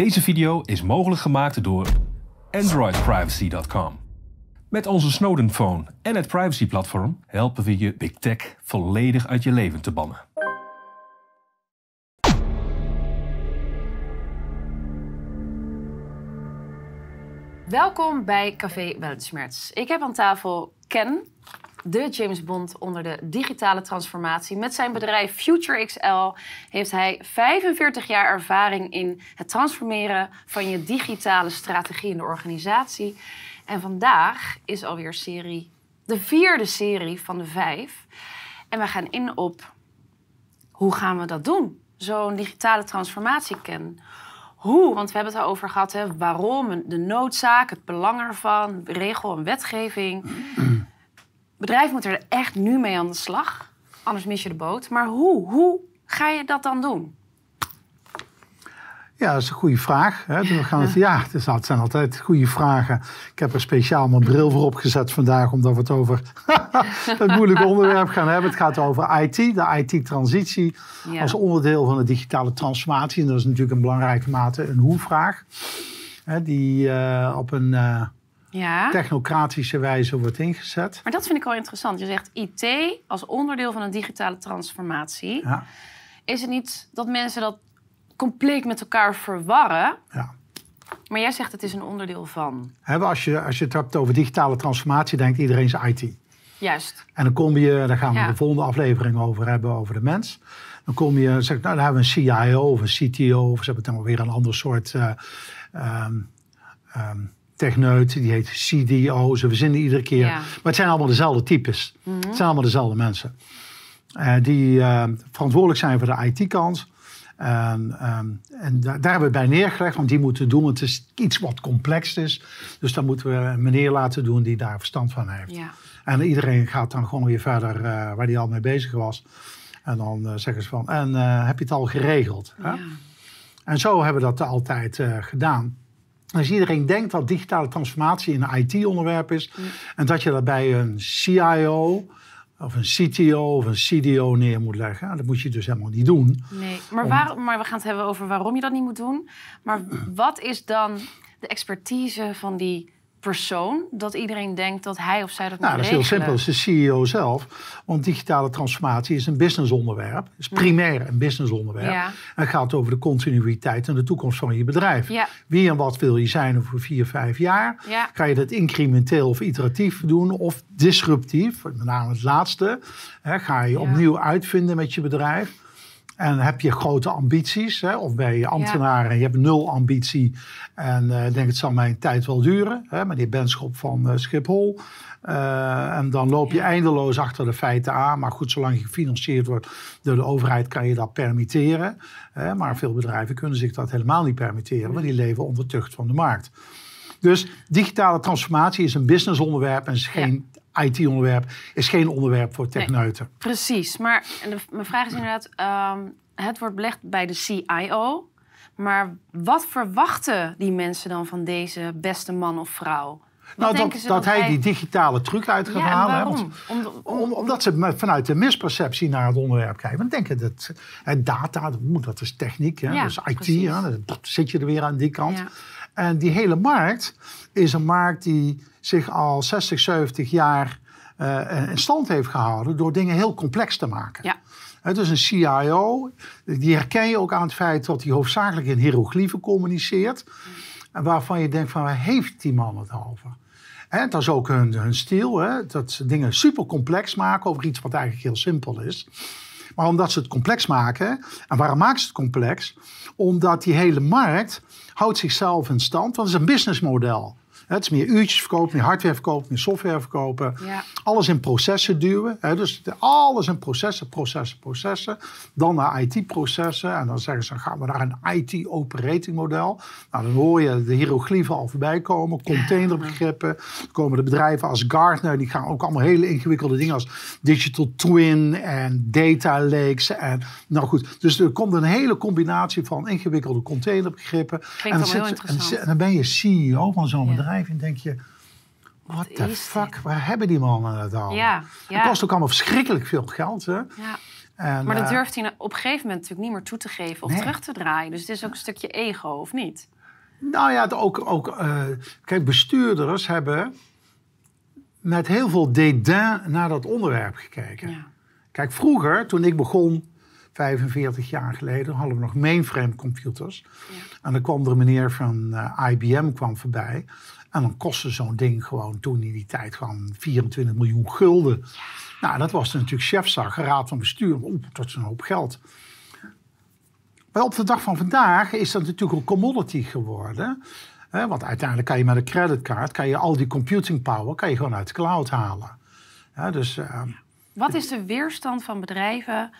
Deze video is mogelijk gemaakt door AndroidPrivacy.com. Met onze Snowden Phone en het privacyplatform helpen we je Big Tech volledig uit je leven te bannen. Welkom bij Café Weltschmerz. Ik heb aan tafel Ken, de James Bond onder de digitale transformatie. Met zijn bedrijf Future XL heeft hij 45 jaar ervaring in het transformeren van je digitale strategie in de organisatie. En vandaag is alweer serie, de vierde serie van de vijf. En we gaan in op hoe gaan we dat doen? Zo'n digitale transformatie kennen. Hoe? Want we hebben het erover gehad, hè, waarom, de noodzaak, het belang ervan, regel en wetgeving. Bedrijf moet er echt nu mee aan de slag, anders mis je de boot. Maar hoe? Hoe ga je dat dan doen? Ja, dat is een goede vraag. Hè. We gaan het, ja, het zijn altijd goede vragen. Ik heb er speciaal mijn bril voor opgezet vandaag, omdat we het over het moeilijke onderwerp gaan hebben. Het gaat over IT, de IT-transitie Ja. als onderdeel van de digitale transformatie. En dat is natuurlijk in belangrijke mate een hoe-vraag, die eh, op een eh, Ja. technocratische wijze wordt ingezet. Maar dat vind ik wel interessant. Je zegt IT als onderdeel van een digitale transformatie. Ja, Is het niet dat mensen dat compleet met elkaar verwarren? ja. Maar jij zegt het is een onderdeel van. Als, je, als je het hebt over digitale transformatie, denkt iedereen is IT. Juist. En dan kom je, daar gaan we Ja. de volgende aflevering over hebben, over de mens. Dan kom je, zeg, nou, dan hebben we een CIO of een CTO, of ze hebben dan weer een ander soort eh ehm, ehm, techneut, die heet CDO. Ze verzinnen iedere keer. Ja. Maar het zijn allemaal dezelfde types. Het zijn allemaal dezelfde mensen. Eh, die eh, verantwoordelijk zijn voor de IT-kant. En, ehm, en daar, daar hebben we bij neergelegd, want die moeten doen. Want het is iets wat complex is. Dus dan moeten we een meneer laten doen die daar verstand van heeft. Ja. En iedereen gaat dan gewoon weer verder eh, waar hij al mee bezig was. En dan zeggen ze van, en heb je het al geregeld? hè? Ja. En zo hebben we dat altijd gedaan. Als iedereen denkt dat digitale transformatie een IT-onderwerp is... en dat je dat bij een CIO of een CTO of een CDO neer moet leggen... dat moet je dus helemaal niet doen. Nee, maar, waar, maar we gaan het hebben over waarom je dat niet moet doen. Maar wat is dan de expertise van die persoon dat iedereen denkt dat hij of zij dat Nou, moet dat is heel simpel. Dat is de CEO zelf. Want digitale transformatie is een businessonderwerp. is primair een businessonderwerp. Ja. En het gaat over de continuïteit en de toekomst van je bedrijf. Ja. Wie en wat wil je zijn over vier, vijf jaar? Ja. Ga je dat incrementeel of iteratief doen of disruptief? Met name het laatste. Hè, ga je opnieuw uitvinden met je bedrijf? En heb je grote ambities? Hè? Of ben je ambtenaar en je hebt nul ambitie en eh denk het zal mijn tijd wel duren. Hè? Meneer Benschop van eh, Schiphol. Eh, en dan loop je eindeloos achter de feiten aan. Maar goed, zolang je gefinancierd wordt door de overheid kan je dat permitteren. Hè? Maar veel bedrijven kunnen zich dat helemaal niet permitteren. Want die leven onder tucht van de markt. Dus digitale transformatie is een businessonderwerp en is geen IT-onderwerp. Is geen onderwerp voor techneuten. Precies, maar de- mijn vraag is inderdaad, ehm, het wordt belegd bij de CIO. Maar wat verwachten die mensen dan van deze beste man of vrouw? Nou, dat, dat hij die digitale truc uit gaat Ja, en halen. hè, waarom? want- Om, Om, omdat ze vanuit de misperceptie naar het onderwerp kijken. Want denken dat hè, data, dat, is techniek, hè, Ja, dat is IT. Hè, dat zit je er weer aan die kant. Ja. En die hele markt is een markt die zich al 60, 70 jaar eh, in stand heeft gehouden door dingen heel complex te maken. Ja. Het is een CIO, die herken je ook aan het feit dat hij hoofdzakelijk in hieroglyphen communiceert. En waarvan je denkt van, waar heeft die man het over? En dat is ook hun, hun stijl, hè? dat ze dingen super complex maken over iets wat eigenlijk heel simpel is. Maar omdat ze het complex maken, en waarom maken ze het complex? Omdat die hele markt houdt zichzelf in stand, want het is een businessmodel. Het is meer uurtjes verkopen, meer hardware verkopen, meer software verkopen. Ja. Alles in processen duwen. Hè? Dus alles in processen, processen, processen. Dan naar IT-processen. En dan zeggen ze, dan gaan we naar een IT-operating model. Nou, dan hoor je de hieroglyphen al voorbij komen. Containerbegrippen. Dan komen de bedrijven als Gartner. Die gaan ook allemaal hele ingewikkelde dingen als digital twin en data lakes. En, nou goed, dus er komt een hele combinatie van ingewikkelde containerbegrippen. Klinkt en, zit- dan ben je CEO van zo'n Ja. bedrijf en denk je... What the fuck, dit? waar hebben die mannen het al? Ja, Het ja. kost ook allemaal verschrikkelijk veel geld. Hè? Ja. En, Maar dat eh, durft hij op een gegeven moment natuurlijk niet meer toe te geven of Nee. terug te draaien. Dus het is ook een stukje ego, of niet? Nou ja, het ook, ook eh, kijk, bestuurders hebben met heel veel dédain naar dat onderwerp gekeken. Ja. Kijk, vroeger, toen ik begon, 45 jaar geleden, hadden we nog mainframe computers. Ja. En dan kwam er een meneer van eh, IBM kwam voorbij. En dan kostte zo'n ding gewoon toen in die tijd gewoon 24 miljoen gulden. Nou, dat was natuurlijk chefzag, raad van bestuur. Oeh, dat is een hoop geld. Maar op de dag van vandaag is dat natuurlijk een commodity geworden. Hè, want uiteindelijk kan je met een creditcard, kan je al die computing power, kan je gewoon uit de cloud halen. Ja, dus eh, Wat is de weerstand van bedrijven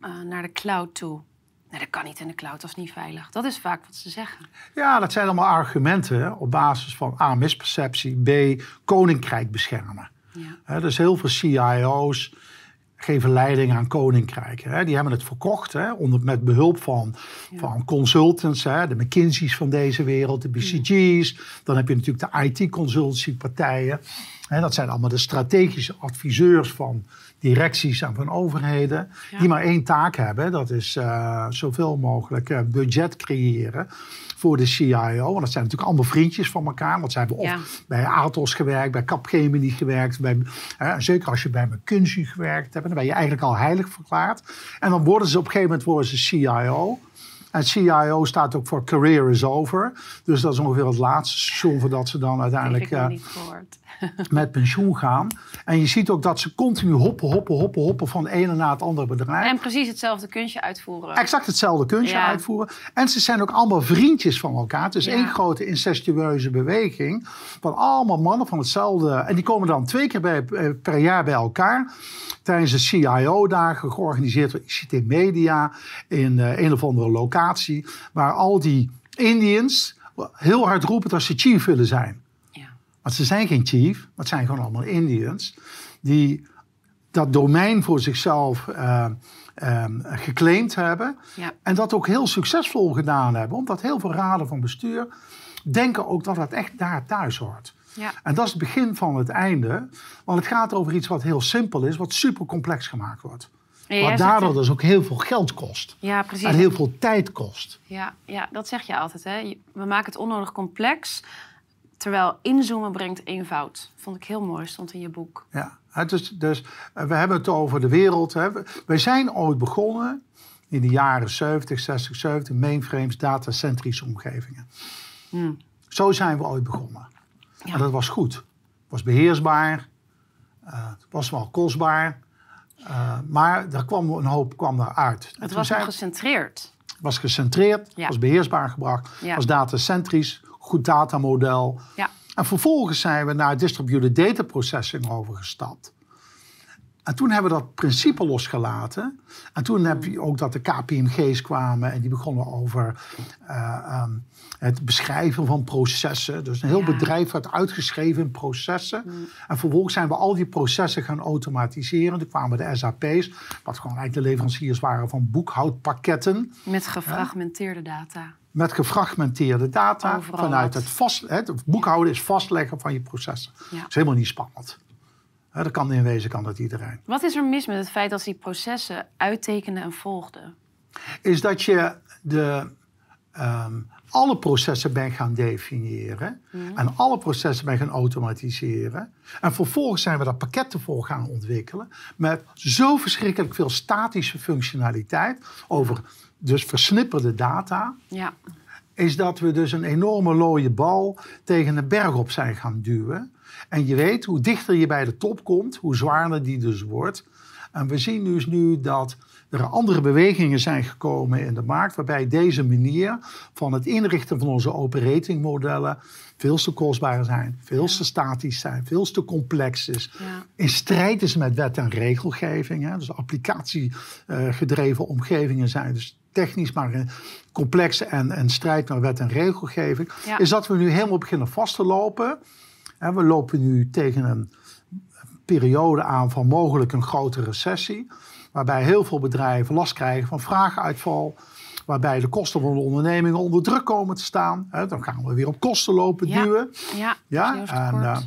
eh, naar de cloud toe? Nee, dat kan niet in de cloud, dat is niet veilig. Dat is vaak wat ze zeggen. ja, dat zijn allemaal argumenten op basis van A, misperceptie, B, koninkrijk beschermen. Ja. Dus heel veel CIO's geven leiding aan koninkrijken. Hè. Die hebben het verkocht hè, onder, met behulp van, van consultants, hè, de McKinsey's van deze wereld, de BCG's. Dan heb je natuurlijk de IT-consultancypartijen. Dat zijn allemaal de strategische adviseurs van directies en van overheden. Ja. Die maar één taak hebben. Dat is eh, zoveel mogelijk eh, budget creëren voor de CIO. Want dat zijn natuurlijk allemaal vriendjes van elkaar. Want ze hebben of bij Atos gewerkt, bij Capgemini gewerkt. Bij, zeker als je bij McKinsey gewerkt hebt, dan ben je eigenlijk al heilig verklaard. En dan worden ze op een gegeven moment worden ze CIO. En CIO staat ook voor Career is Over. Dus dat is ongeveer het laatste station voordat ze dan Heb uiteindelijk ik nog eh, niet gehoord. Met pensioen gaan. En je ziet ook dat ze continu hoppen, hoppen, hoppen, hoppen van het ene naar het andere bedrijf. En precies hetzelfde kunstje uitvoeren. Exact hetzelfde kunstje Ja. uitvoeren. En ze zijn ook allemaal vriendjes van elkaar. Het is Ja. één grote incestueuze beweging. Van allemaal mannen van hetzelfde. En die komen dan twee keer bij, eh, per jaar bij elkaar. Tijdens de CIO-dagen, georganiseerd door ICT Media. In eh, een of andere locatie. Waar al die Indians heel hard roepen dat ze chief willen zijn. Ja. Want ze zijn geen chief, maar het zijn gewoon allemaal Indians. Die dat domein voor zichzelf ehm, geclaimd hebben. Ja. En dat ook heel succesvol gedaan hebben. Omdat heel veel raden van bestuur denken ook dat het echt daar thuis hoort. Ja. En dat is het begin van het einde. Want het gaat over iets wat heel simpel is, wat super complex gemaakt wordt. Jij Wat daardoor dus ook heel veel geld kost. Ja, precies. En heel veel tijd kost. Ja, ja, dat zeg je altijd. Hè? We maken het onnodig complex, terwijl inzoomen brengt eenvoud. Vond ik heel mooi, stond in je boek. Ja, het dus eh, we hebben het over de wereld. Hè. We- Wij zijn ooit begonnen in de jaren 70, 60, 70, mainframes, datacentrische omgevingen. Hmm. Zo zijn we ooit begonnen. Ja. En dat was goed. Het was beheersbaar. eh, het was wel kostbaar. eh, maar er kwam een hoop kwam. En Het was zijn- gecentreerd. was gecentreerd, Ja. was beheersbaar gebracht, Ja. was datacentrisch, goed datamodel. Ja. En vervolgens zijn we naar distributed data processing overgestapt. En toen hebben we dat principe losgelaten. En toen heb je ook dat de KPMG's kwamen en die begonnen over eh, ehm, het beschrijven van processen. Dus een heel Ja. bedrijf werd uitgeschreven in processen. En vervolgens zijn we al die processen gaan automatiseren. Toen kwamen de SAP's, wat gewoon eigenlijk de leveranciers waren van boekhoudpakketten. Met gefragmenteerde data. Met gefragmenteerde data Overal vanuit het vast. Het boekhouden is vastleggen van je processen. Ja. Dat is helemaal niet spannend. Dat kan in wezen kan dat iedereen. Wat is er mis met het feit dat ze die processen uittekenden en volgden? Is dat je de, ehm, alle processen bent gaan definiëren. En alle processen bent gaan automatiseren. En vervolgens zijn we daar pakketten voor gaan ontwikkelen. Met zo verschrikkelijk veel statische functionaliteit. Over dus versnipperde data. Ja, is dat we dus een enorme looie bal tegen een berg op zijn gaan duwen. En je weet, hoe dichter je bij de top komt, hoe zwaarder die dus wordt. En we zien dus nu dat er andere bewegingen zijn gekomen in de markt, waarbij deze manier van het inrichten van onze operatingmodellen veel te kostbaar zijn, veel te statisch zijn, veel te complex is. Ja. In strijd is met wet en regelgeving. Hè? Dus applicatiegedreven omgevingen zijn dus technisch, maar complex en, en strijd met wet en regelgeving. Ja. Is dat we nu helemaal beginnen vast te lopen. We lopen nu tegen een periode aan van mogelijk een grote recessie. Waarbij heel veel bedrijven last krijgen van vraaguitval. Waarbij de kosten van de ondernemingen onder druk komen te staan. Dan gaan we weer op kosten lopen duwen. ja, Ja, en, eh,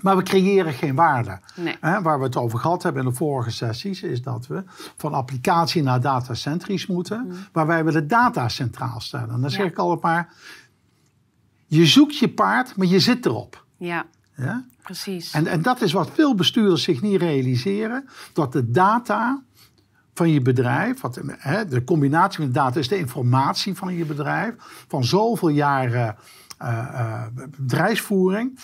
Maar we creëren geen waarde. Nee. Waar we het over gehad hebben in de vorige sessies, is dat we van applicatie naar datacentrisch moeten, waarbij we de data centraal stellen. En dan zeg Mm. Ja. ik altijd maar, je zoekt je paard, maar je zit erop. Ja, Ja? precies. En, en dat is wat veel bestuurders zich niet realiseren, dat de data van je bedrijf, wat, hè, de combinatie met data is de informatie van je bedrijf, van zoveel jaren eh, eh, bedrijfsvoering,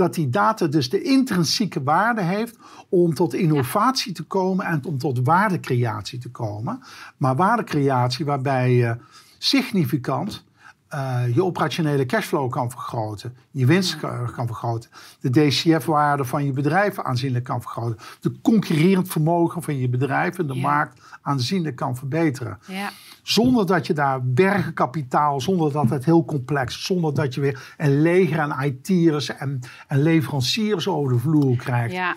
dat die data dus de intrinsieke waarde heeft om tot innovatie te komen en om tot waardecreatie te komen. Maar waardecreatie waarbij je significant eh, je operationele cashflow kan vergroten, je winst ka- kan vergroten, de DCF-waarde van je bedrijf aanzienlijk kan vergroten, de concurrerend vermogen van je bedrijf in de Ja. markt aanzienlijk kan verbeteren. ja, Zonder dat je daar bergen kapitaal, zonder dat het heel complex, zonder dat je weer een leger aan IT'ers en, en leveranciers over de vloer krijgt. ja,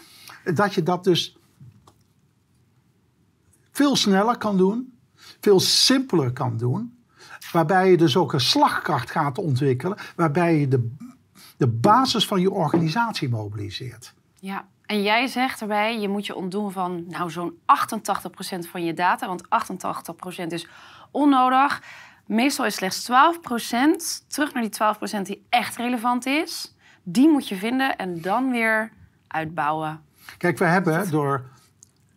Dat je dat dus veel sneller kan doen, veel simpeler kan doen. Waarbij je dus ook een slagkracht gaat ontwikkelen, waarbij je de, de basis van je organisatie mobiliseert. ja. En jij zegt erbij, je moet je ontdoen van nou, zo'n 88% van je data. Want 88% is onnodig. Meestal is slechts 12% terug naar die 12% die echt relevant is. Die moet je vinden en dan weer uitbouwen. Kijk, we hebben door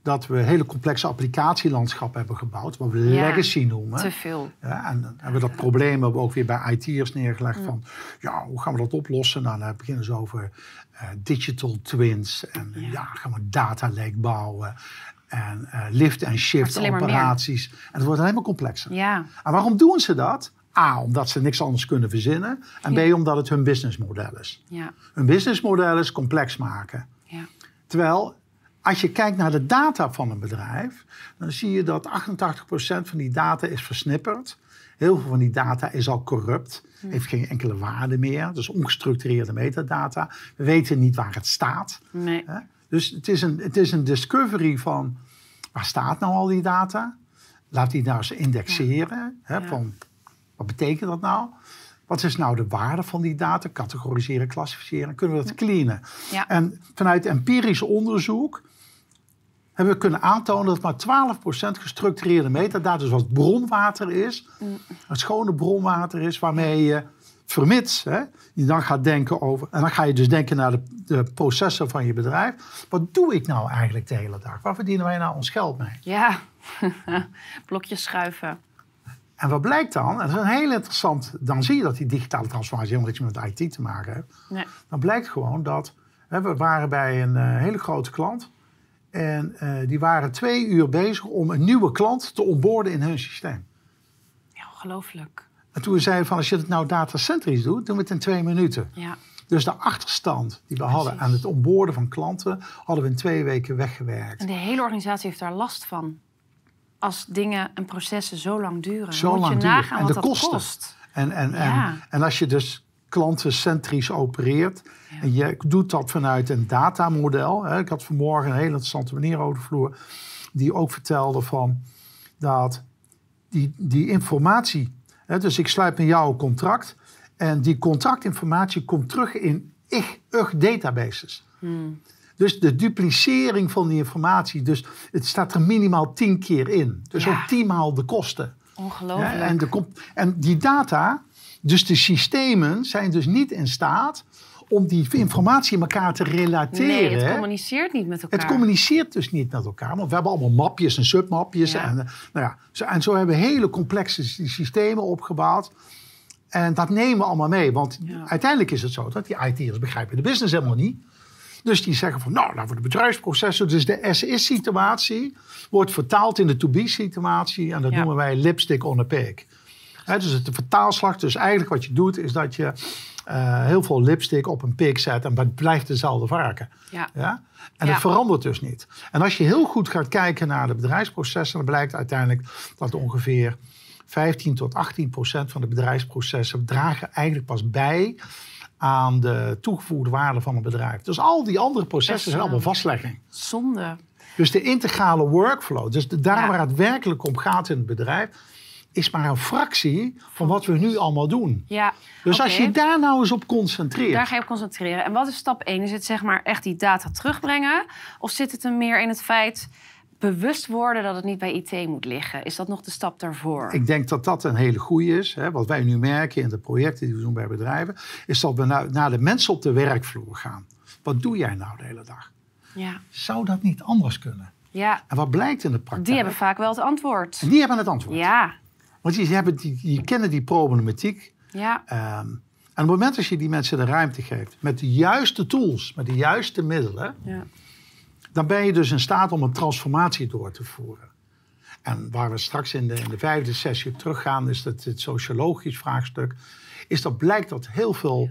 dat we hele complexe applicatielandschappen hebben gebouwd, wat we Ja, legacy noemen. Te veel. Ja, en dan hebben we dat probleem hebben we ook weer bij IT'ers neergelegd van, ja, hoe gaan we dat oplossen? Nou, dan beginnen ze over eh, digital twins en ja. gaan we data lake bouwen en eh, lift en shift operaties. En het wordt alleen maar complexer. Ja, En waarom doen ze dat? A, omdat ze niks anders kunnen verzinnen. En B, omdat het hun businessmodel is. ja, Hun businessmodel is complex maken. ja. Terwijl, als je kijkt naar de data van een bedrijf, dan zie je dat 88% van die data is versnipperd. Heel veel van die data is al corrupt, heeft geen enkele waarde meer. Dus ongestructureerde metadata. We weten niet waar het staat. Nee. Dus het is, een, het is een discovery van waar staat nou al die data? Laat die nou eens indexeren. Hè, van, wat betekent dat nou? Wat is nou de waarde van die data? Categoriseren, klassificeren. Kunnen we dat cleanen? Ja. En vanuit empirisch onderzoek hebben we kunnen aantonen dat maar 12% gestructureerde metadata, dus wat bronwater is, het schone bronwater is, waarmee je vermits hè, je dan gaat denken over, en dan ga je dus denken naar de, de processen van je bedrijf. Wat doe ik nou eigenlijk de hele dag? Waar verdienen wij nou ons geld mee? Ja, blokjes schuiven. En wat blijkt dan? En dat is een heel interessant. Dan zie je dat die digitale transformatie helemaal niks met IT te maken heeft. Nee. Dan blijkt gewoon dat hè, we waren bij een eh, hele grote klant. En eh, die waren twee uur bezig om een nieuwe klant te onboorden in hun systeem. Ja, ongelooflijk. En toen we zeiden van als je het nou datacentrisch doet, doen we het in twee minuten. Ja, Dus de achterstand die we hadden aan het onboorden van klanten, hadden we in twee weken weggewerkt. en de hele organisatie heeft daar last van. Als dingen en processen zo lang duren. Zo Moet lang je duren. nagaan En wat de dat kosten. kost. En, en, Ja. en, en als je dus klantencentrisch opereert en je doet dat vanuit een datamodel. Ik had vanmorgen een hele interessante meneer over de vloer die ook vertelde van dat die, die informatie, hè, dus ik sluit met jou een contract en die contractinformatie komt terug in ich, ug databases. Dus de duplicering van die informatie, dus het staat er minimaal tien keer in. Dus Ja. ook tienmaal de kosten. Ongelooflijk. Ja, en, de, en die data, dus de systemen, zijn dus niet in staat om die informatie in elkaar te relateren. nee, het communiceert niet met elkaar. Het communiceert dus niet met elkaar. Want we hebben allemaal mapjes en submapjes. Ja. En, eh, nou ja, zo, en zo hebben we hele complexe sy- systemen opgebouwd. En dat nemen we allemaal mee. Want Ja. uiteindelijk is het zo dat die IT'ers begrijpen de business helemaal niet. Dus die zeggen van, nou, nou voor de bedrijfsprocessen. Dus de as-is-situatie wordt vertaald in de to-be-situatie. En dat Ja. noemen wij lipstick on a pig. Dus het de vertaalslag. Dus eigenlijk wat je doet is dat je eh, heel veel lipstick op een pig zet. En dat blijft dezelfde varken. Ja. Ja? En Ja. het verandert dus niet. En als je heel goed gaat kijken naar de bedrijfsprocessen, dan blijkt uiteindelijk dat ongeveer 15 tot 18 procent van de bedrijfsprocessen dragen eigenlijk pas bij aan de toegevoegde waarde van een bedrijf. Dus al die andere processen Best zijn allemaal vastlegging. Zonde. Dus de integrale workflow, dus de, daar Ja. waar het werkelijk om gaat in het bedrijf, is maar een fractie van wat we nu allemaal doen. Ja, Dus als je daar nou eens op concentreert. Daar ga je op concentreren. En wat is stap 1? Is het zeg maar echt die data terugbrengen? Of zit het er meer in het feit bewust worden dat het niet bij IT moet liggen? Is dat nog de stap daarvoor? Ik denk dat dat een hele goede is. Hè. Wat wij nu merken in de projecten die we doen bij bedrijven, is dat we naar, naar de mensen op de werkvloer gaan. Wat doe jij nou de hele dag? Ja. Zou dat niet anders kunnen? ja, En wat blijkt in de praktijk? die hebben vaak wel het antwoord. En die hebben het antwoord. Ja, Want die, hebben die, die kennen die problematiek. ja, Ehm, en op het moment dat je die mensen de ruimte geeft, met de juiste tools, met de juiste middelen, ja. dan ben je dus in staat om een transformatie door te voeren. En waar we straks in de, in de vijfde sessie op teruggaan, is dat het sociologisch vraagstuk. Is dat blijkt dat heel veel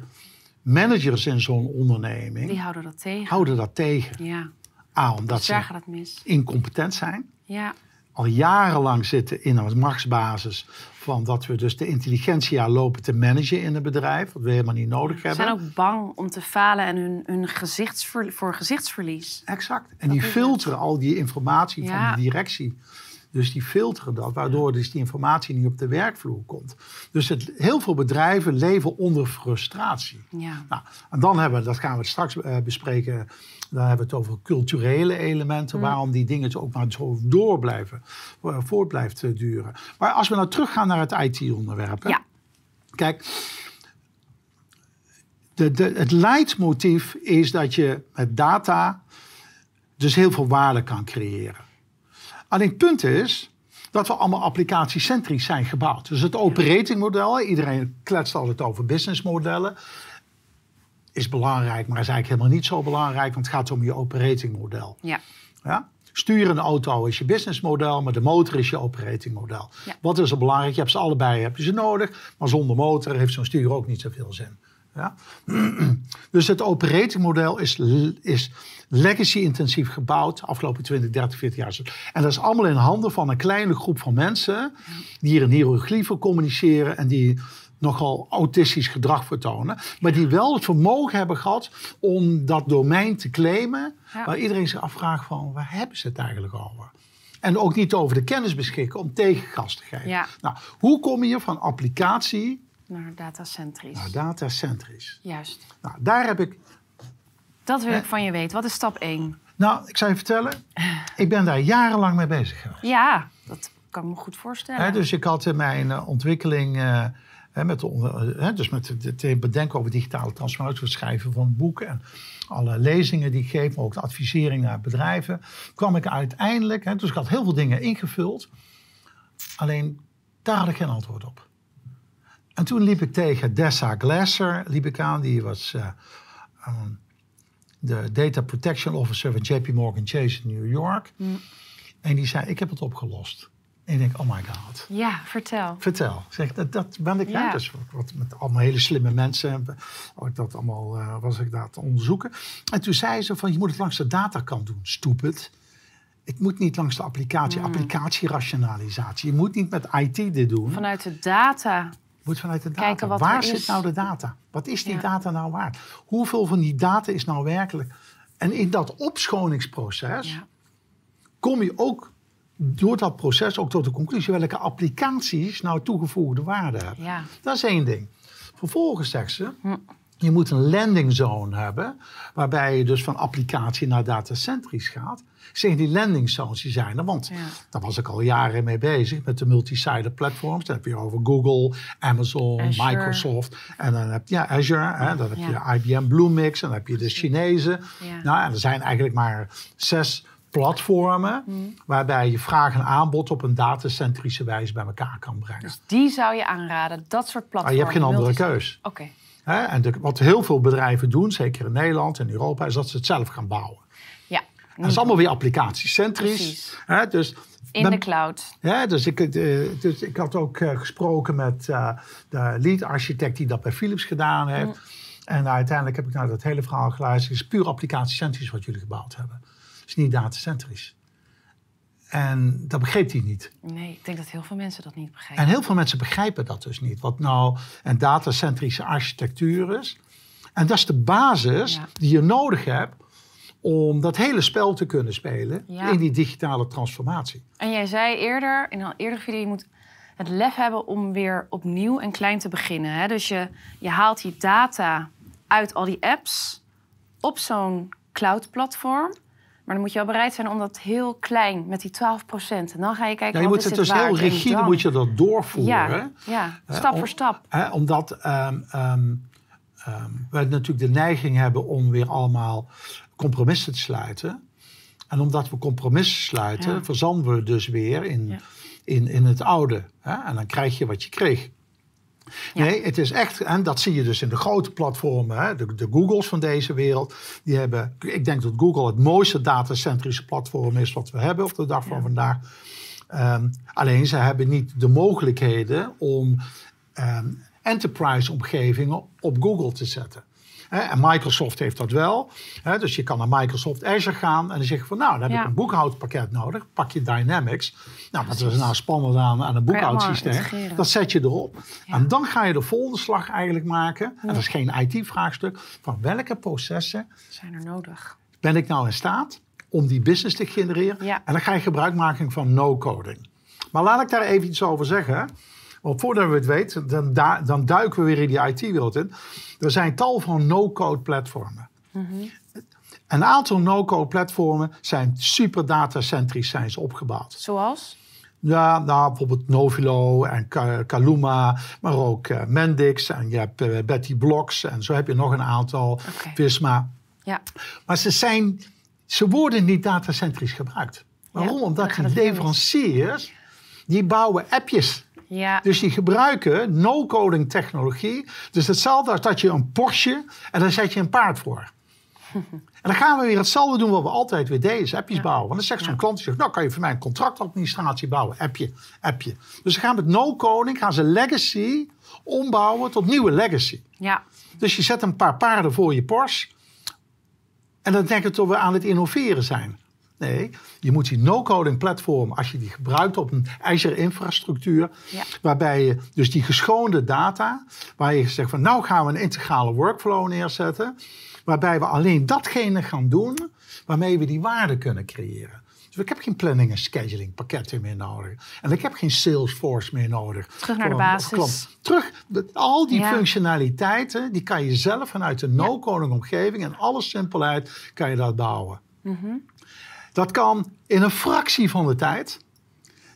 managers in zo'n onderneming Die houden dat tegen. houden dat tegen. Ja, A, omdat dus ze het mis. incompetent zijn. Ja, Al jarenlang zitten in een machtsbasis van dat we dus de intelligentia lopen te managen in een bedrijf. Wat we helemaal niet nodig ze hebben. zijn ook bang om te falen en hun, hun gezichtsver, voor gezichtsverlies. Exact. En die het. filteren al die informatie Ja. van de directie. Dus die filteren dat, waardoor dus die informatie niet op de werkvloer komt. Dus het, heel veel bedrijven leven onder frustratie. Ja, Nou, en dan hebben we, dat gaan we straks eh, bespreken, dan hebben we het over culturele elementen, Mm. waarom die dingen ook maar zo door blijven, eh, voort blijft eh, duren. Maar als we nou teruggaan naar het IT-onderwerp. Ja. Kijk, de, de, het leidmotief is dat je met data dus heel veel waarde kan creëren. Alleen het punt is dat we allemaal applicatiecentrisch zijn gebouwd. Dus het operatingmodel, iedereen kletst altijd over businessmodellen, is belangrijk, maar is eigenlijk helemaal niet zo belangrijk, want het gaat om je operatingmodel. ja, Ja? Sturen een auto is je businessmodel, maar de motor is je operatingmodel. Ja. Wat is er belangrijk? Je hebt ze allebei heb je ze nodig, maar zonder motor heeft zo'n stuur ook niet zoveel zin. Ja? Dus het operatingmodel is, is legacy-intensief gebouwd, afgelopen 20, 30, 40 jaar. En dat is allemaal in handen van een kleine groep van mensen die hier in hieroglyphen communiceren en die nogal autistisch gedrag vertonen, maar die wel het vermogen hebben gehad om dat domein te claimen, Ja. waar iedereen zich afvraagt van waar hebben ze het eigenlijk over? En ook niet over de kennis beschikken om tegengas te geven. Ja. Nou, hoe kom je van applicatie naar datacentrisch. naar datacentrisch? Juist. Nou, daar heb ik Dat wil ik van je weten. Wat is stap 1? Nou, ik zou je vertellen, ik ben daar jarenlang mee bezig geweest. Ja, dat kan ik me goed voorstellen. Hè, dus ik had in mijn eh, ontwikkeling, eh, hè, met de, dus met het- bedenken over digitale transformatie, het schrijven van boeken en alle lezingen die ik geef, maar ook de advisering naar bedrijven, kwam ik uiteindelijk, dus ik had heel veel dingen ingevuld, alleen daar had ik geen antwoord op. En toen liep ik tegen Dessa Glasser, liep ik aan, die was eh, de Data Protection Officer van JP Morgan Chase in New York. En die zei, ik heb het opgelost. En ik denk, oh my god. Ja, vertel. Vertel. Zeg, dat, dat ben ik. Ja. Dus wat, met allemaal hele slimme mensen. had ik dat allemaal, eh, was ik daar te onderzoeken. En toen zei ze van, je moet het langs de datakant doen. Stupid. Het moet niet langs de applicatie. Hmm. Applicatierationalisatie. Je moet niet met IT dit doen. Vanuit de data. Moet vanuit de data. Kijken wat Waar zit nou de data? Wat is die Ja. data nou waard? Hoeveel van die data is nou werkelijk? En in dat opschoningsproces Ja. kom je ook door dat proces ook tot de conclusie welke applicaties nou toegevoegde waarde hebben. Ja. Dat is één ding. Vervolgens zegt ze, Hm. Je moet een landing zone hebben, waarbij je dus van applicatie naar datacentrisch gaat. Zeg die landing zones die zijn er, want Ja. daar was ik al jaren mee bezig met de multi-site platforms. Dan heb je over Google, Amazon, Azure. Microsoft en dan heb je ja, Azure, hè, dan heb Ja. je IBM Bluemix en dan heb je de Chinezen. Nou, en er zijn eigenlijk maar zes platformen Hm. waarbij je vraag en aanbod op een datacentrische wijze bij elkaar kan brengen. Dus die zou je aanraden. Dat soort Maar platforms. Ah, je hebt geen andere keus. Oké. Hè? En de- wat heel veel bedrijven doen, zeker in Nederland en Europa, is dat ze het zelf gaan bouwen. Ja. En dat is allemaal weer applicatiecentrisch. Precies. Hè? Dus, In de cloud. hè, dus, ik, eh, dus ik had ook eh, gesproken met eh, de lead-architect die dat bij Philips gedaan heeft. Mm. En uiteindelijk heb ik naar dat hele verhaal geluisterd. Het is puur applicatiecentrisch wat jullie gebouwd hebben. Het is niet datacentrisch. En dat begreep hij niet. Nee, ik denk dat heel veel mensen dat niet begrijpen. En heel veel mensen begrijpen dat dus niet. Wat nou een datacentrische architectuur is. En dat is de basis Ja. die je nodig hebt om dat hele spel te kunnen spelen Ja. in die digitale transformatie. En jij zei eerder, in een eerdere video, je moet het lef hebben om weer opnieuw en klein te beginnen. Hè? Dus je, je haalt die data uit al die apps op zo'n cloud-platform. Maar dan moet je al bereid zijn om dat heel klein met die 12 procent. En dan ga je kijken. Ja, je moet is het dus waard heel rigide moet je dat doorvoeren. Ja, ja, Hè, stap voor stap. Hè, omdat ehm, ehm, ehm, we natuurlijk de neiging hebben om weer allemaal compromissen te sluiten. En omdat we compromissen sluiten, Ja. verzanden we dus weer in, Ja. in, in het oude. Hè? En dan krijg je wat je kreeg. Ja. Nee, het is echt, en dat zie je dus in de grote platformen, hè, de, de Googles van deze wereld. Die hebben, ik denk dat Google het mooiste datacentrische platform is wat we hebben op de dag van Ja. vandaag. Ehm, alleen ze hebben niet de mogelijkheden om ehm, enterprise-omgevingen op Google te zetten. En Microsoft heeft dat wel. Dus je kan naar Microsoft Azure gaan en dan zeg je van nou, dan heb Ja. ik een boekhoudpakket nodig. Pak je Dynamics. Nou, wat is nou spannend aan, aan een boekhoudsysteem? Dat zet je erop. Ja. En dan ga je de volgende slag eigenlijk maken. En dat is geen IT-vraagstuk. Van welke processen Zijn er nodig? ben ik nou in staat om die business te genereren? Ja. En dan ga je gebruik maken van no-coding. Maar laat ik daar even iets over zeggen. Want voordat we het weten, dan, da- dan duiken we weer in die IT-wereld in. Er zijn tal van no-code platformen. Een aantal no-code platformen zijn super datacentrisch zijn ze opgebouwd. Zoals? Ja, nou, bijvoorbeeld Novilo en Ka- Kaluma, maar ook eh, Mendix en je hebt eh, Betty Blocks en zo heb je nog een aantal, Oké. Visma. Ja. Maar ze, zijn, ze worden niet datacentrisch gebruikt. Waarom? Ja, Omdat die leveranciers, die bouwen appjes. Ja. Dus die gebruiken no-coding technologie. Dus hetzelfde als dat je een Porsche en dan zet je een paard voor. En dan gaan we weer hetzelfde doen wat we altijd weer deden, is appjes bouwen. Want dan zegt zo'n Ja. klant, zegt, nou kan je voor mij een contractadministratie bouwen, appje, appje. Dus ze gaan met no-coding, gaan ze legacy ombouwen tot nieuwe legacy. ja. Dus je zet een paar paarden voor je Porsche. En dan denk je dat we aan het innoveren zijn. Nee, je moet die no-coding platform, als je die gebruikt op een Azure infrastructuur, Ja. waarbij je dus die geschoonde data, waar je zegt van nou gaan we een integrale workflow neerzetten, waarbij we alleen datgene gaan doen waarmee we die waarde kunnen creëren. Dus ik heb geen planning en scheduling pakketten meer nodig. En ik heb geen Salesforce meer nodig. Terug naar de basis. klant. Terug, al die Ja. functionaliteiten, die kan je zelf vanuit de no-coding omgeving en alle simpelheid kan je dat bouwen. Mhm. Dat kan in een fractie van de tijd,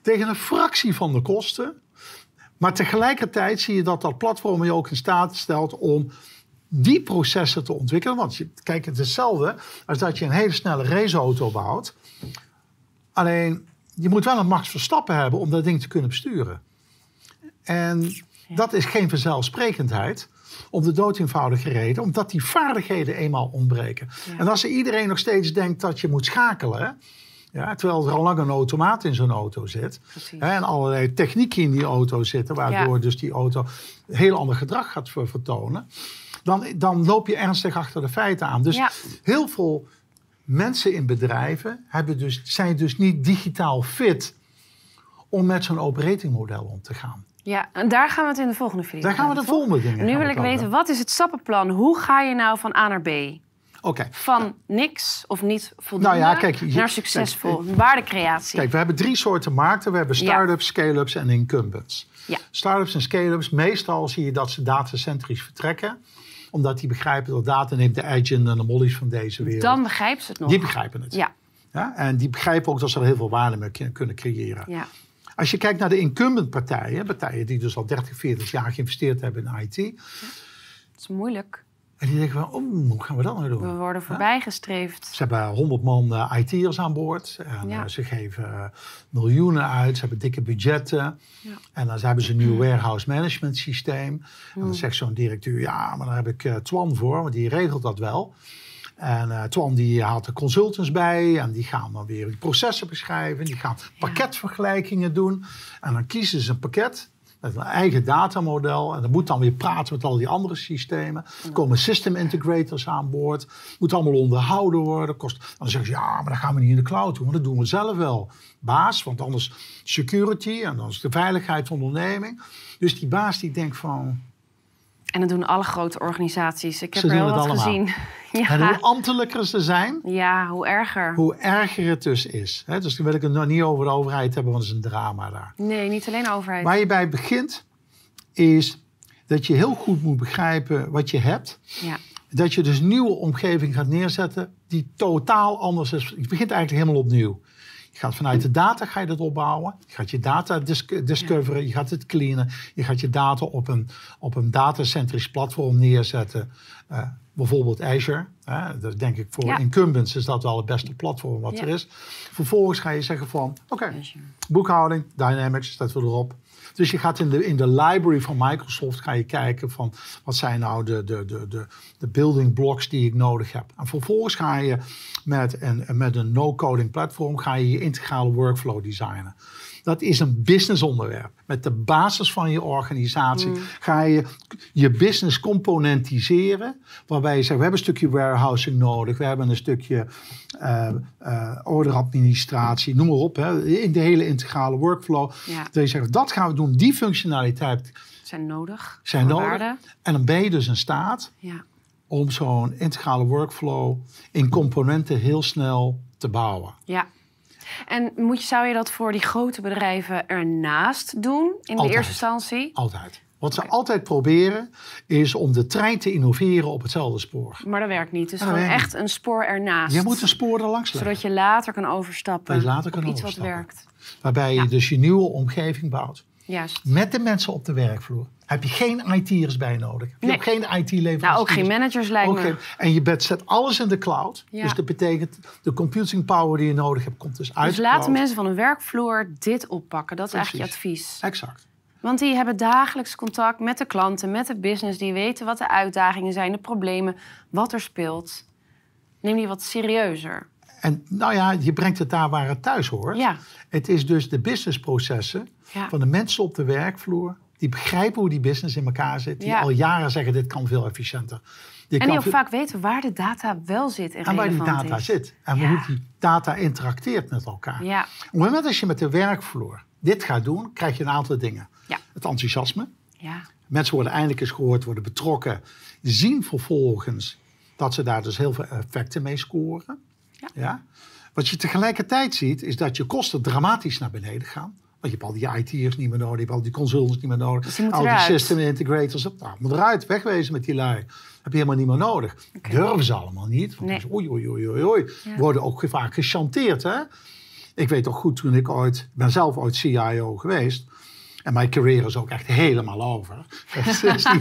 tegen een fractie van de kosten. Maar tegelijkertijd zie je dat dat platform je ook in staat stelt om die processen te ontwikkelen. Want je, kijk, het is hetzelfde als dat je een hele snelle raceauto bouwt. Alleen, je moet wel een Max Verstappen hebben om dat ding te kunnen besturen. En dat is geen vanzelfsprekendheid. Om de dood eenvoudige reden, omdat die vaardigheden eenmaal ontbreken. Ja. En als iedereen nog steeds denkt dat je moet schakelen, ja, terwijl er al lang een automaat in zo'n auto zit, hè, en allerlei technieken in die auto zitten, waardoor Ja. dus die auto heel ander gedrag gaat ver- vertonen, dan, dan loop je ernstig achter de feiten aan. Dus Ja. heel veel mensen in bedrijven hebben dus, zijn dus niet digitaal fit om met zo'n operating model om te gaan. Ja, en daar gaan we het in de volgende video Daar gaan we de volgende dingen Nu wil ik weten, wat is het stappenplan? Hoe ga je nou van A naar B? Oké, Van niks of niet voldoende Nou ja, kijk, je- naar succesvol. Waardecreatie. Kijk, we hebben drie soorten markten. We hebben Ja. start-ups, scale-ups en incumbents. Ja. Start-ups en scale-ups, meestal zie je dat ze datacentrisch vertrekken. Omdat die begrijpen dat data neemt de Agent en de Mollies van deze wereld. Dan begrijpen ze het nog. die begrijpen het. Ja, Ja, en die begrijpen ook dat ze er heel veel waarde mee kun- kunnen creëren. ja. Als je kijkt naar de incumbent partijen, partijen die dus al 30, 40 jaar geïnvesteerd hebben in IT. Het is moeilijk. En die denken van, oh, hoe gaan we dat nou doen? We worden voorbijgestreefd. Ze hebben 100 man eh, IT'ers aan boord. En Ja. eh, ze geven eh, miljoenen uit. Ze hebben dikke budgetten. Ja. En dan hebben ze een nieuw warehouse management systeem. En dan zegt zo'n directeur, ja, maar daar heb ik Twan voor, want die regelt dat wel. En eh, Twan die haalt de consultants bij en die gaan dan weer die processen beschrijven. Die gaan pakketvergelijkingen doen. En dan kiezen ze een pakket met een eigen datamodel. En dat moet dan weer praten met al die andere systemen. Er komen system integrators aan boord. Moet allemaal onderhouden worden. Kost, dan zeggen ze, ja, maar dat gaan we niet in de cloud doen. want Dat doen we zelf wel. Baas, want anders security en dan is de veiligheid van de onderneming. Dus die baas die denkt van... En dat doen alle grote organisaties. Ik heb Ze er heel wat allemaal. gezien. En hoe ambtelijker ze zijn, ja, hoe erger. hoe erger het dus is. Dus dan wil ik het nog niet over de overheid hebben, want het is een drama daar. Nee, niet alleen overheid. Waar je bij begint, is dat je heel goed moet begrijpen wat je hebt. Ja. Dat je dus een nieuwe omgeving gaat neerzetten die totaal anders is. Je begint eigenlijk helemaal opnieuw. Gaat vanuit de data ga je dat opbouwen. Je gaat je data dis- discoveren, je gaat het cleanen. Je gaat je data op een, op een datacentrisch platform neerzetten. Eh, bijvoorbeeld Azure. Hè, dat denk ik voor Ja. incumbents is dat wel het beste platform wat Ja. er is. Vervolgens ga je zeggen van, oké, boekhouding, Dynamics, staat weer erop. Dus je gaat in de, in de library van Microsoft ga je kijken van wat zijn nou de, de, de, de, de building blocks die ik nodig heb. En vervolgens ga je met een, met een no-coding platform ga je je integrale workflow designen. Dat is een business onderwerp. Met de basis van je organisatie ga je je business componentiseren. Waarbij je zegt, we hebben een stukje warehousing nodig. We hebben een stukje eh eh, orderadministratie, noem maar op. Hè, in de hele integrale workflow. Ja. Dat je zegt, dat gaan we doen. Die functionaliteit Zijn nodig. zijn nodig. waarde. En dan ben je dus in staat Ja. om zo'n integrale workflow in componenten heel snel te bouwen. ja. En moet je, zou je dat voor die grote bedrijven ernaast doen in de eerste instantie? Altijd. Wat ze altijd proberen is om de trein te innoveren op hetzelfde spoor. Maar dat werkt niet. Dus gewoon echt een spoor ernaast. Je moet een spoor er langs leggen. Zodat je later kan overstappen je later kan op iets overstappen. wat werkt. Waarbij je dus je nieuwe omgeving bouwt. Juist. Met de mensen op de werkvloer. Heb je geen IT'ers bij nodig. Heb je Nee. ook geen IT-leveranciers. Nou, ook geen managers lijkt Ook me. geen- en je bed zet alles in de cloud. Ja. Dus dat betekent de computing power die je nodig hebt, komt dus uit Dus de laten cloud. mensen van een werkvloer dit oppakken. Dat is eigenlijk je advies. Exact. Want die hebben dagelijks contact met de klanten, met de business. Die weten wat de uitdagingen zijn, de problemen, wat er speelt. Neem die wat serieuzer. En nou ja, je brengt het daar waar het thuis hoort. Ja. Het is dus de businessprocessen Ja. van de mensen op de werkvloer. Die begrijpen hoe die business in elkaar zit. Die Ja. al jaren zeggen, dit kan veel efficiënter. En die ook veel- vaak weten waar de data wel zit en en waar die data is. zit. En Ja. hoe die data interacteert met elkaar. Ja. Op het moment dat je met de werkvloer dit gaat doen, krijg je een aantal dingen. Ja. Het enthousiasme. Ja. Mensen worden eindelijk eens gehoord, worden betrokken. Zien vervolgens dat ze daar dus heel veel effecten mee scoren. Ja. Wat je tegelijkertijd ziet, is dat je kosten dramatisch naar beneden gaan. Want je hebt al die IT'ers niet meer nodig, je hebt al die consultants niet meer nodig. Dus al die system integrators, nou, moet eruit, wegwezen met die lui. Heb je helemaal niet meer nodig. Durven ze allemaal niet. Want Nee. dus, oei, oei, oei, oei, oei. Ja. Worden ook vaak gechanteerd, hè. Ik weet toch goed, toen ik ooit, ik ben zelf ooit CIO geweest. En mijn carrière is ook echt helemaal over. Het is niet, is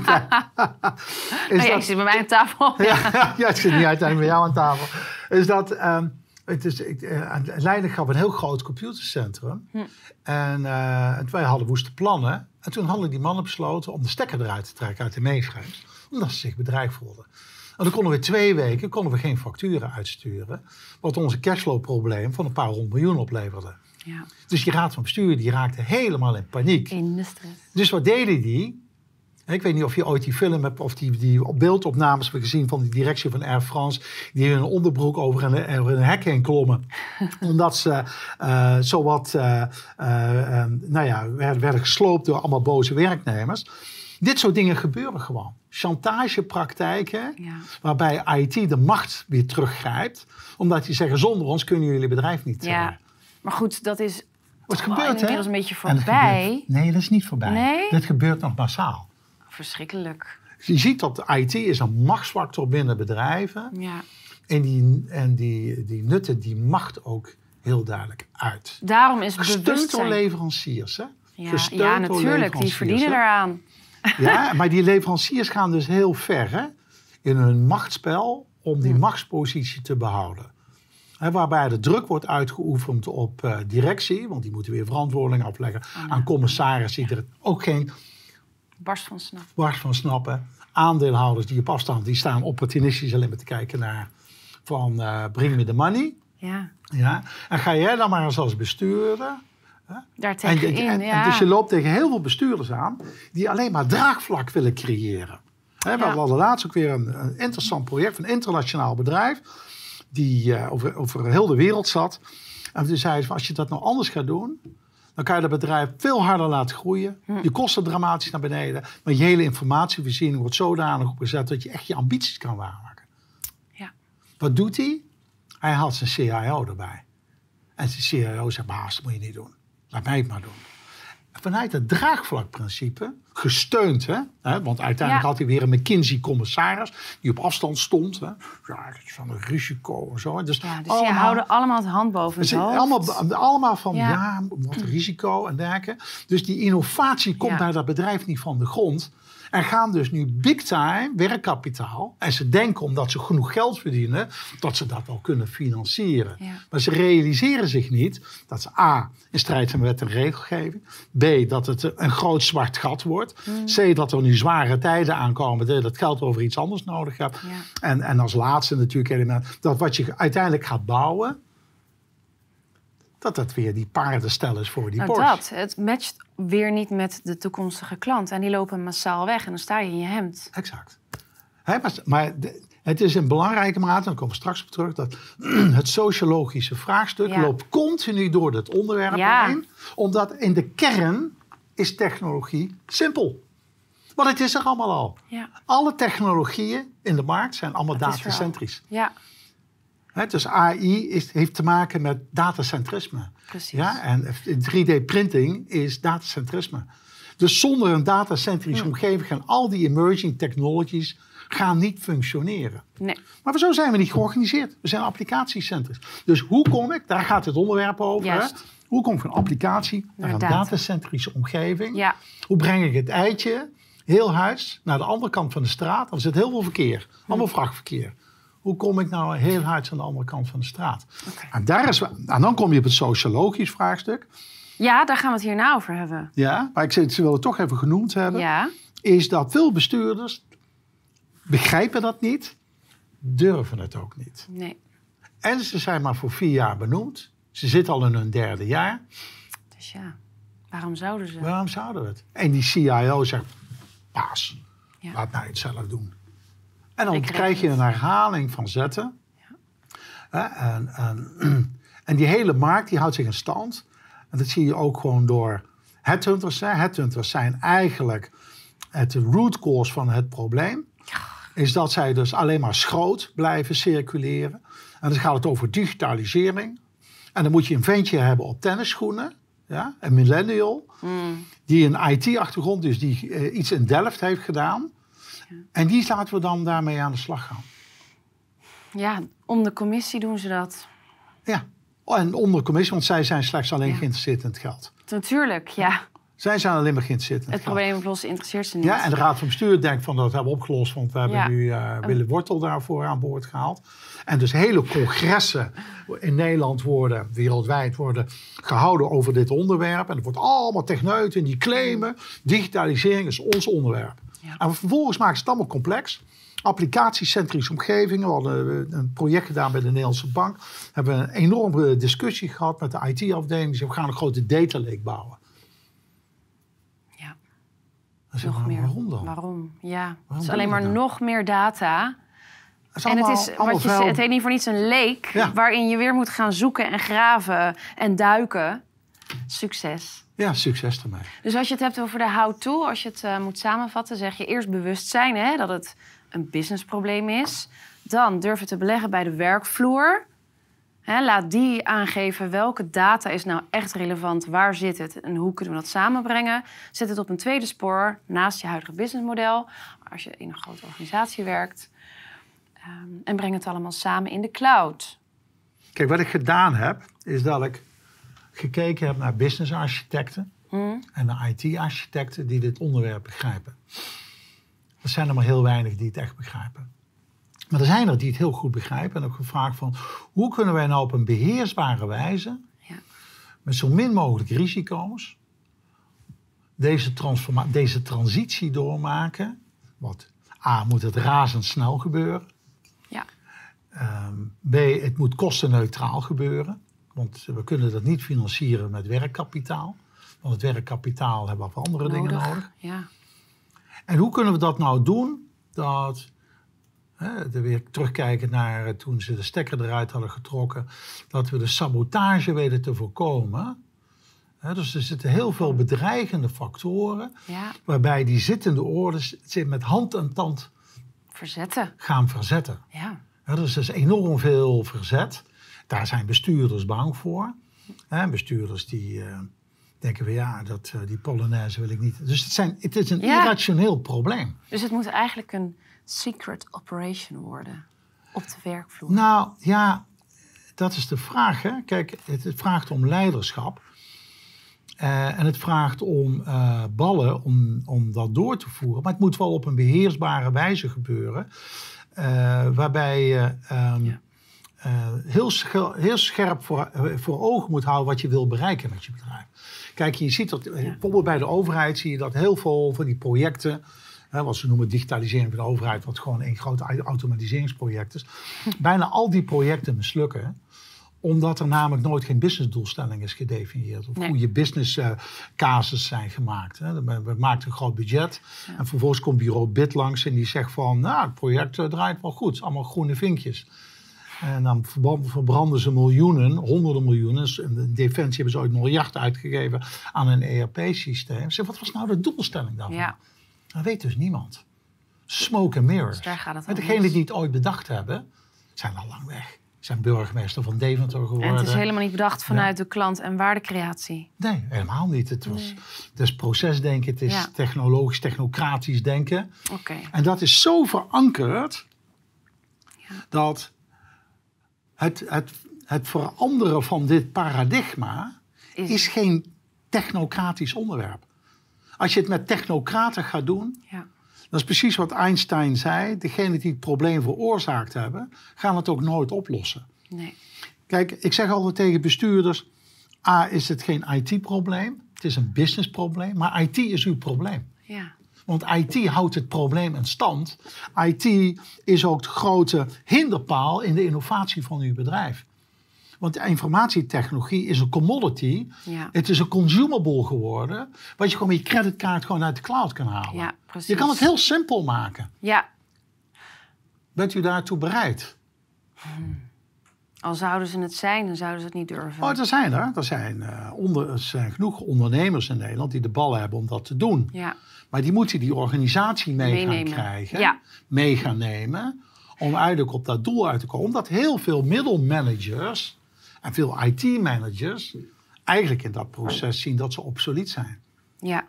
Oh dat- je zit bij mij aan tafel. ja, ja, het zit niet uiteindelijk bij jou aan tafel. Is dat, ehm, het is, ik, eh, Leiden gaf een heel groot computercentrum. Hm. En, eh, en wij hadden woeste plannen. En toen hadden die mannen besloten om de stekker eruit te trekken uit de mainframe. Omdat ze zich bedreigd voelden. En dan konden we twee weken konden we geen facturen uitsturen. Wat onze cashflow-probleem van een paar honderd miljoen opleverde. Ja. Dus die raad van bestuur die raakte helemaal in paniek. In de stress. Dus wat deden die? Ik weet niet of je ooit die film hebt of die, die op beeldopnames hebben gezien van de directie van Air France. Die in een onderbroek over een, over een hek heen klommen. Omdat ze eh zowat eh, eh, eh, nou ja, werden, werden gesloopt door allemaal boze werknemers. Dit soort dingen gebeuren gewoon. Chantagepraktijken, Ja. waarbij IT de macht weer teruggrijpt. Omdat die zeggen, zonder ons kunnen jullie bedrijf niet. Ja. Maar goed, dat is Wat gebeurt, inmiddels een beetje voorbij. nee, dat is niet voorbij. Nee? Dit gebeurt nog massaal. Verschrikkelijk. Je ziet dat de IT is een machtsfactor binnen bedrijven. Ja. En die, en die, die nutten die macht ook heel duidelijk uit. Daarom is Gesteund door bewustzijn... leveranciers, hè? Ja, door natuurlijk. Die verdienen eraan. Ja, maar die leveranciers gaan dus heel ver hè? in hun machtsspel om die machtspositie te behouden. Waarbij de druk wordt uitgeoefend op eh, directie, want die moeten weer verantwoording afleggen aan commissarissen die er ook geen Barst van snap. wars van snappen. Aandeelhouders die op afstand die staan opportunistisch alleen maar te kijken naar van eh bring me the money. Ja. Ja? En ga jij dan maar eens als bestuurder. Daar En, tegenin, en- en ja. dus je loopt tegen heel veel bestuurders aan die alleen maar draagvlak willen creëren. We Ja. hadden laatst ook weer een, een interessant project van een internationaal bedrijf. Die eh, over, over heel de wereld zat. En toen zei ze: als je dat nou anders gaat doen. Dan kan je dat bedrijf veel harder laten groeien. Hm. Je kosten dramatisch naar beneden. Maar je hele informatievoorziening wordt zodanig opgezet dat je echt je ambities kan waarmaken. Ja. Wat doet hij? Hij haalt zijn CIO erbij. En zijn CIO zegt, baas, dat moet je niet doen. Laat mij het maar doen. Vanuit het draagvlakprincipe, gesteund, hè, want uiteindelijk Ja. had hij weer een McKinsey-commissaris die op afstand stond. Hè. Ja, het is van een risico en zo. Dus, Ja, dus die allemaal- houden allemaal het hand boven het hoofd. allemaal, allemaal van, Ja. ja, wat risico en dergelijke. Dus die innovatie komt bij dat bedrijf niet van de grond. Er gaan dus nu big time werkkapitaal. En ze denken omdat ze genoeg geld verdienen, dat ze dat wel kunnen financieren. Ja. Maar ze realiseren zich niet dat ze A, in strijd zijn met en regelgeving. B, dat het een groot zwart gat wordt. Mm. C, dat er nu zware tijden aankomen, dat je dat geld over iets anders nodig hebt. Ja. En, en als laatste natuurlijk element, dat wat je uiteindelijk gaat bouwen, dat dat weer die paardenstel is voor die Nou, Porsche. dat. Het matcht weer niet met de toekomstige klant. En die lopen massaal weg en dan sta je in je hemd. Exact. Maar de- het is in belangrijke mate, en daar komen we straks op terug, dat het sociologische vraagstuk Ja. loopt continu door het onderwerp Ja. heen. Omdat in de kern is technologie simpel. Want het is er allemaal al. Ja. Alle technologieën in de markt zijn allemaal datacentrisch. Ja, Dus AI is, heeft te maken met datacentrisme. precies. Ja, en 3D-printing is datacentrisme. Dus zonder een datacentrische omgeving gaan al die emerging technologies gaan niet functioneren. Nee. Maar zo zijn we niet georganiseerd. We zijn applicatiecentrisch. Dus hoe kom ik, daar gaat het onderwerp over. Hè? Hoe kom ik van applicatie naar een data. datacentrische omgeving? Ja. Hoe breng ik het eitje, heel huis, naar de andere kant van de straat? Er zit heel veel verkeer, allemaal vrachtverkeer. Hoe kom ik nou heel huis aan de andere kant van de straat? Oké. En, daar is, en dan kom je op het sociologisch vraagstuk. Ja, daar gaan we het hierna over hebben. Ja, maar ik ze willen het toch even genoemd hebben. Ja. Is dat veel bestuurders begrijpen dat niet, durven het ook niet. Nee. En ze zijn maar voor vier jaar benoemd. Ze zitten al in hun derde jaar. Dus ja, waarom zouden ze? Waarom zouden we het? En die CIO zegt, paas, Ja. laat mij het zelf doen. En dan krijg je het. een herhaling van zetten. Hè, En, en, en die hele markt die houdt zich in stand. En dat zie je ook gewoon door headhunters. Hè. Headhunters zijn eigenlijk het root cause van het probleem. Is dat zij dus alleen maar schroot blijven circuleren. En dan gaat het over digitalisering. En dan moet je een ventje hebben op tennisschoenen. Ja, een millennial. Hmm. Die een IT-achtergrond, dus die eh, iets in Delft heeft gedaan. En die laten we dan daarmee aan de slag gaan. Ja, om de commissie doen ze dat. Ja. Oh, En onder commissie, want zij zijn slechts alleen geïnteresseerd in het geld. Natuurlijk, ja. Zij zijn alleen maar geïnteresseerd in het, Het probleem oplossen interesseert ze niet. Ja, en de Raad van Bestuur denkt van dat hebben we opgelost, want we hebben Ja. nu eh Wille Wortel daarvoor aan boord gehaald. En dus hele congressen in Nederland worden, wereldwijd worden gehouden over dit onderwerp. En er wordt allemaal techneuten die claimen, digitalisering is ons onderwerp. Ja. En vervolgens maken ze het allemaal complex. Applicatiecentrische omgevingen. We hadden eh, een project gedaan bij de Nederlandse Bank. Hebben we een enorme discussie gehad met de IT-afdeling. Zei, we gaan een grote data lake bouwen. Ja, Dan nog maar meer. waarom dan? Waarom? Ja, het is alleen maar nog meer data. is en het is, wat je, het heet niet voor niets een leek, Ja. waarin je weer moet gaan zoeken en graven en duiken. Succes. Ja, succes ermee. Dus als je het hebt over de how-to, als je het eh, moet samenvatten, zeg je eerst bewustzijn hè, dat het een businessprobleem is. Dan durven te beleggen bij de werkvloer. Hè, laat die aangeven welke data is nou echt relevant, waar zit het en hoe kunnen we dat samenbrengen. Zet het op een tweede spoor naast je huidige businessmodel, als je in een grote organisatie werkt. Ehm, en breng het allemaal samen in de cloud. Kijk, wat ik gedaan heb, is dat ik gekeken heb naar businessarchitecten Hm? en naar IT-architecten die dit onderwerp begrijpen. Er zijn er maar heel weinig die het echt begrijpen. Maar er zijn er die het heel goed begrijpen en ook gevraagd van hoe kunnen wij nou op een beheersbare wijze, Ja. met zo min mogelijk risico's, deze, deze transitie doormaken. Want A, moet het razendsnel gebeuren. Ja. Ehm, B, het moet kostenneutraal gebeuren. Want we kunnen dat niet financieren met werkkapitaal. Want het werkkapitaal hebben we voor andere dingen nodig. Ja. En hoe kunnen we dat nou doen? Dat, hè, weer terugkijken naar eh, toen ze de stekker eruit hadden getrokken. Dat we de sabotage weten te voorkomen. Hè, dus er zitten heel veel bedreigende factoren, Ja, waarbij die zittende orde zich met hand en tand verzetten. gaan verzetten. Ja, dus er is enorm veel verzet. Daar zijn bestuurders bang voor. Hè, bestuurders die eh, denken van ja, dat, eh, die Polonaise wil ik niet. Dus het, zijn, het is een Ja. irrationeel probleem. dus het moet eigenlijk een secret operation worden op de werkvloer. Nou ja, dat is de vraag. Hè? Kijk, het, het vraagt om leiderschap. Eh, en het vraagt om ballen om, om dat door te voeren. Maar het moet wel op een beheersbare wijze gebeuren. waarbij je ehm, Ja. Eh, heel, scher- heel scherp voor, eh, voor ogen moet houden wat je wil bereiken met je bedrijf. Kijk, je ziet dat eh, bijvoorbeeld bij de overheid zie je dat heel veel van die projecten. Hè, wat ze noemen digitalisering van de overheid, wat gewoon een groot au- automatiseringsproject is. Bijna al die projecten mislukken omdat er namelijk nooit geen businessdoelstelling is gedefinieerd. Of Nee. goede business eh, casus zijn gemaakt. Hè. We, we maken een groot budget. En vervolgens komt bureau BID langs en die zegt van... nou, het project draait wel goed. Allemaal groene vinkjes. En dan verbranden ze miljoenen, honderden miljoenen. In de Defensie hebben ze ooit miljard uitgegeven aan een ERP-systeem. Zeg, wat was nou de doelstelling daarvan? Ja, Dat weet dus niemand. Smoke and mirrors. dus daar gaat het degenen die het ooit bedacht hebben, zijn al lang weg. Zijn burgemeester van Deventer geworden. En het is helemaal niet bedacht vanuit de klant- en waardecreatie. Nee, helemaal niet. Het, was, het is procesdenken, het is Ja. technologisch, technocratisch denken. Oké, En dat is zo verankerd dat het, het, het veranderen van dit paradigma Is- is geen technocratisch onderwerp. Als je het met technocraten gaat doen, ja. dat is precies wat Einstein zei. Degenen die het probleem veroorzaakt hebben, gaan het ook nooit oplossen. Nee. Kijk, ik zeg altijd tegen bestuurders: A, is het geen IT-probleem. Het is een businessprobleem, maar IT is uw probleem. Ja, Want IT houdt het probleem in stand. IT is ook de grote hinderpaal in de innovatie van uw bedrijf. Want de informatietechnologie is een commodity. Ja. Het is een consumable geworden. Wat je gewoon met je creditkaart gewoon uit de cloud kan halen. ja, precies. je kan het heel simpel maken. Ja, Bent u daartoe bereid? al zouden ze het zijn, dan zouden ze het niet durven. Oh, er zijn er. Er zijn, eh, onder, er zijn genoeg ondernemers in Nederland die de ballen hebben om dat te doen. Ja, Maar die moeten die organisatie mee Meenemen. gaan krijgen. Ja. Mee gaan nemen. Om uiteindelijk op dat doel uit te komen. Omdat heel veel middelmanagers en veel IT-managers eigenlijk in dat proces zien dat ze obsolet zijn. ja.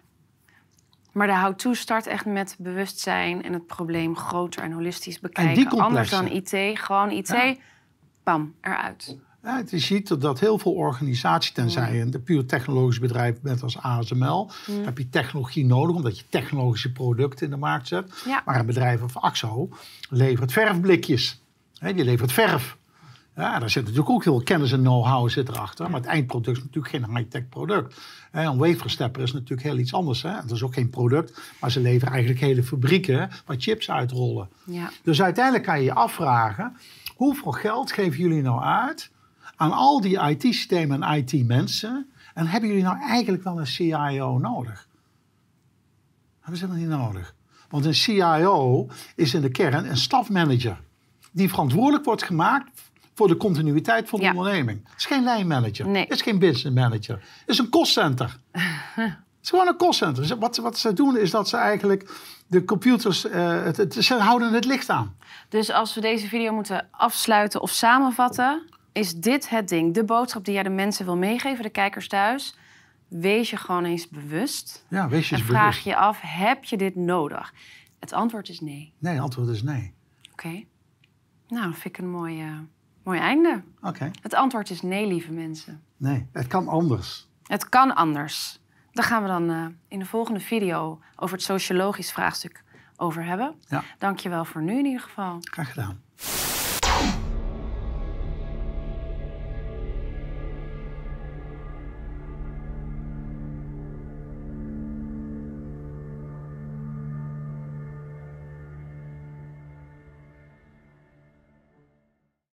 Maar de how-to start echt met bewustzijn en het probleem groter en holistisch bekijken. Anders dan. IT, gewoon IT, Ja. bam, eruit. Ja, het is ziet dat- dat heel veel organisaties, tenzij je een puur technologisch bedrijf bent als ASML, heb je technologie nodig omdat je technologische producten in de markt zet. Ja. Maar een bedrijf als Axo levert verfblikjes. Die levert verf. Ja, daar zit natuurlijk ook heel kennis en know-how zit erachter. Maar het eindproduct is natuurlijk geen high-tech product. Een waferstepper is natuurlijk heel iets anders. Hè. Het is ook geen product, maar ze leveren eigenlijk hele fabrieken waar chips uitrollen. Ja, Dus uiteindelijk kan je je afvragen: hoeveel geld geven jullie nou uit aan al die IT-systemen en IT-mensen? En hebben jullie nou eigenlijk wel een CIO nodig? Hebben ze dat niet nodig? Want een CIO is in de kern een stafmanager die verantwoordelijk wordt gemaakt voor de continuïteit van de Ja. onderneming. Het is geen lijnmanager, Nee. het is geen business manager, het is een costcenter. Het is gewoon een callcenter. Ze- Wat, wat ze doen is dat ze eigenlijk de computers, eh, het, het- ze houden het licht aan. Dus als we deze video moeten afsluiten of samenvatten, is dit het ding. De boodschap die jij de mensen wil meegeven, de kijkers thuis. Wees je gewoon eens bewust. Ja, wees je En vraag bewust. je af, heb je dit nodig? Het antwoord is nee. Nee, het antwoord is nee. Oké. Nou, dat vind ik een mooi, eh, mooi einde. Oké, Het antwoord is nee, lieve mensen. nee, het kan anders. Het kan anders. Daar gaan we dan eh, in de volgende video over het sociologisch vraagstuk over hebben. Ja. Dank je wel voor nu in ieder geval. Graag gedaan.